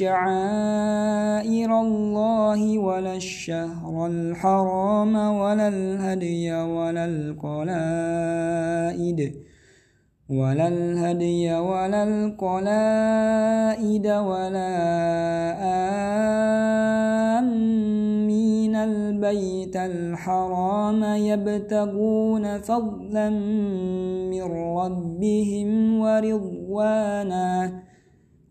شعائر الله ولا الشهر الحرام ولا الهدي ولا القلائد ولا الهدي ولا القلائد ولا آمين. البيت الحرام يبتغون فضلا من ربهم ورضوانا.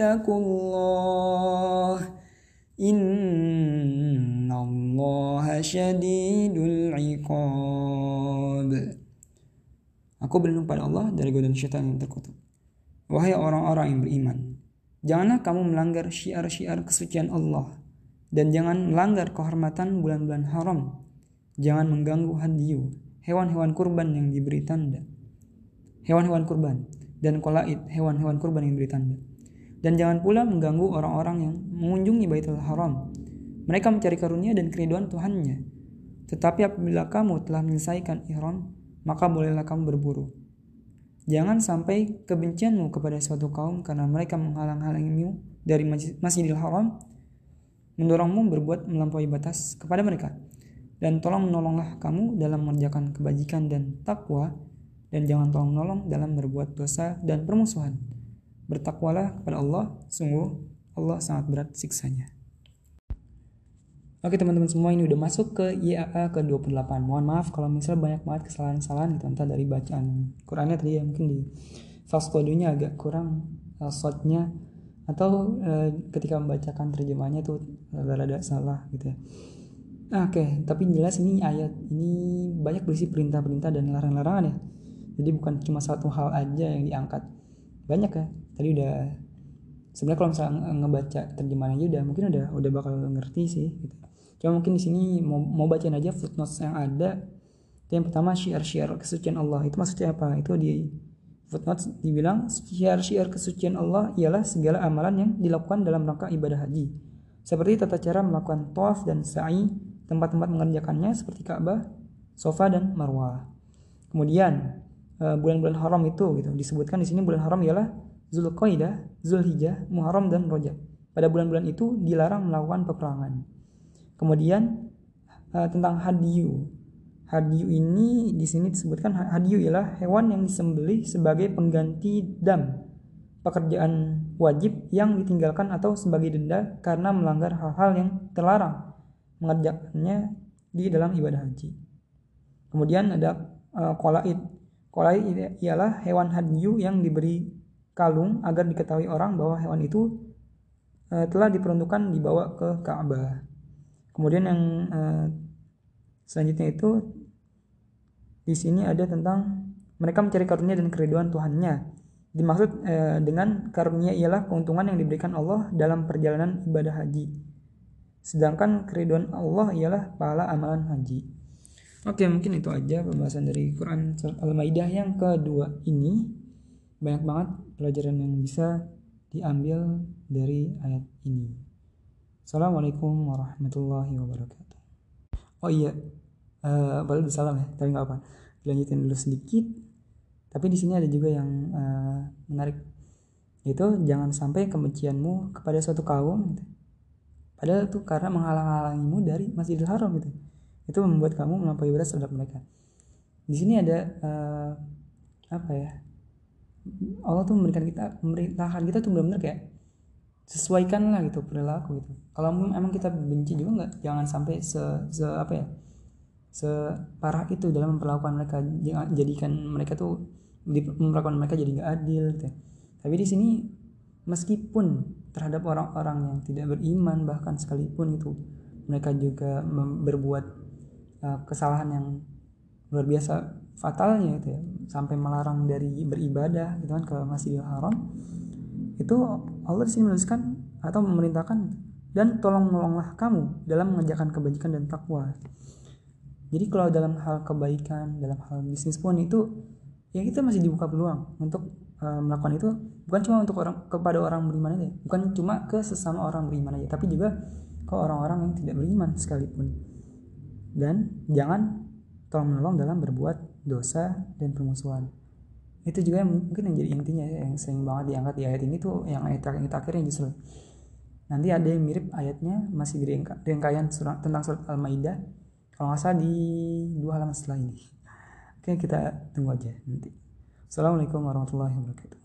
واتقوا الله Innallaha syadidul iqab. Aku berlindung pada Allah dari godaan syaitan yang terkutuk. Wahai orang-orang yang beriman, janganlah kamu melanggar syiar-syiar kesucian Allah dan jangan melanggar kehormatan bulan-bulan haram. Jangan mengganggu hadiyu, hewan-hewan kurban yang diberi tanda. Hewan-hewan kurban dan kolaid, hewan-hewan kurban yang diberi tanda dan jangan pula mengganggu orang-orang yang mengunjungi Baitul Haram. Mereka mencari karunia dan keriduan Tuhannya. Tetapi apabila kamu telah menyelesaikan ihram, maka bolehlah kamu berburu. Jangan sampai kebencianmu kepada suatu kaum karena mereka menghalang-halangimu dari Masjidil Haram, mendorongmu berbuat melampaui batas kepada mereka. Dan tolong menolonglah kamu dalam mengerjakan kebajikan dan takwa, dan jangan tolong menolong dalam berbuat dosa dan permusuhan Bertakwalah kepada Allah, sungguh Allah sangat berat siksanya. Oke teman-teman semua ini udah masuk ke IAA ke-28 Mohon maaf kalau misalnya banyak banget kesalahan-kesalahan gitu Entah dari bacaan Qurannya tadi ya mungkin di fast nya agak kurang uh, shotnya Atau uh, ketika membacakan terjemahnya tuh rada-rada salah gitu ya. Oke, tapi jelas ini ayat ini banyak berisi perintah-perintah dan larangan-larangan ya. Jadi bukan cuma satu hal aja yang diangkat Banyak ya tadi udah sebenarnya kalau misalnya ngebaca terjemahan aja udah mungkin udah udah bakal ngerti sih gitu. Cuma mungkin di sini mau mau bacain aja footnotes yang ada. Itu yang pertama syiar-syiar kesucian Allah. Itu maksudnya apa? Itu di footnotes dibilang syiar-syiar kesucian Allah ialah segala amalan yang dilakukan dalam rangka ibadah haji. Seperti tata cara melakukan tawaf dan sa'i, tempat-tempat mengerjakannya seperti Ka'bah, Sofa dan Marwah. Kemudian eh, bulan-bulan haram itu gitu disebutkan di sini bulan haram ialah Zulqaidah, Zulhijjah, Muharram dan Rajab. Pada bulan-bulan itu dilarang melakukan peperangan. Kemudian uh, tentang hadiyu. Hadiyu ini di sini disebutkan hadiyu ialah hewan yang disembelih sebagai pengganti dam, pekerjaan wajib yang ditinggalkan atau sebagai denda karena melanggar hal-hal yang terlarang mengerjakannya di dalam ibadah haji. Kemudian ada uh, kolaid. Kolaid ialah hewan hadiyu yang diberi kalung agar diketahui orang bahwa hewan itu uh, telah diperuntukkan dibawa ke Ka'bah. Kemudian yang uh, selanjutnya itu di sini ada tentang mereka mencari karunia dan keriduan Tuhannya. Dimaksud uh, dengan karunia ialah keuntungan yang diberikan Allah dalam perjalanan ibadah haji. Sedangkan keriduan Allah ialah pahala amalan haji. Oke, mungkin itu aja pembahasan dari Quran Al-Maidah yang kedua ini banyak banget pelajaran yang bisa diambil dari ayat ini. Assalamualaikum warahmatullahi wabarakatuh. Oh iya, uh, baru salam ya, tapi nggak apa. Dilanjutin dulu sedikit. Tapi di sini ada juga yang uh, menarik, yaitu jangan sampai kebencianmu kepada suatu kaum, gitu. padahal itu karena menghalang-halangimu dari Masjidil Haram gitu. Itu membuat kamu melampaui batas terhadap mereka. Di sini ada uh, apa ya? Allah tuh memberikan kita memerintahkan kita tuh benar-benar kayak sesuaikan lah gitu perilaku gitu kalau emang kita benci juga nggak jangan sampai se, se apa ya separah itu dalam memperlakukan mereka jadikan mereka tuh memperlakukan mereka jadi nggak adil gitu. tapi di sini meskipun terhadap orang-orang yang tidak beriman bahkan sekalipun itu mereka juga berbuat uh, kesalahan yang luar biasa fatalnya gitu ya. Sampai melarang dari beribadah gitu kan ke Masjidil Haram. Itu Allah di sini menuliskan atau memerintahkan dan tolong menolonglah kamu dalam mengerjakan kebajikan dan takwa. Jadi kalau dalam hal kebaikan dalam hal bisnis pun itu ya kita masih dibuka peluang untuk uh, melakukan itu. Bukan cuma untuk orang kepada orang beriman aja. Bukan cuma ke sesama orang beriman aja tapi juga ke orang-orang yang tidak beriman sekalipun dan jangan tolong menolong dalam berbuat dosa dan permusuhan. Itu juga yang mungkin yang jadi intinya ya, yang sering banget diangkat di ayat ini tuh yang ayat terakhir terakhirnya justru. Nanti ada yang mirip ayatnya masih di rangkaian surat, tentang surat al-maidah. Kalau nggak salah di dua halaman setelah ini. Oke kita tunggu aja nanti. Assalamualaikum warahmatullahi wabarakatuh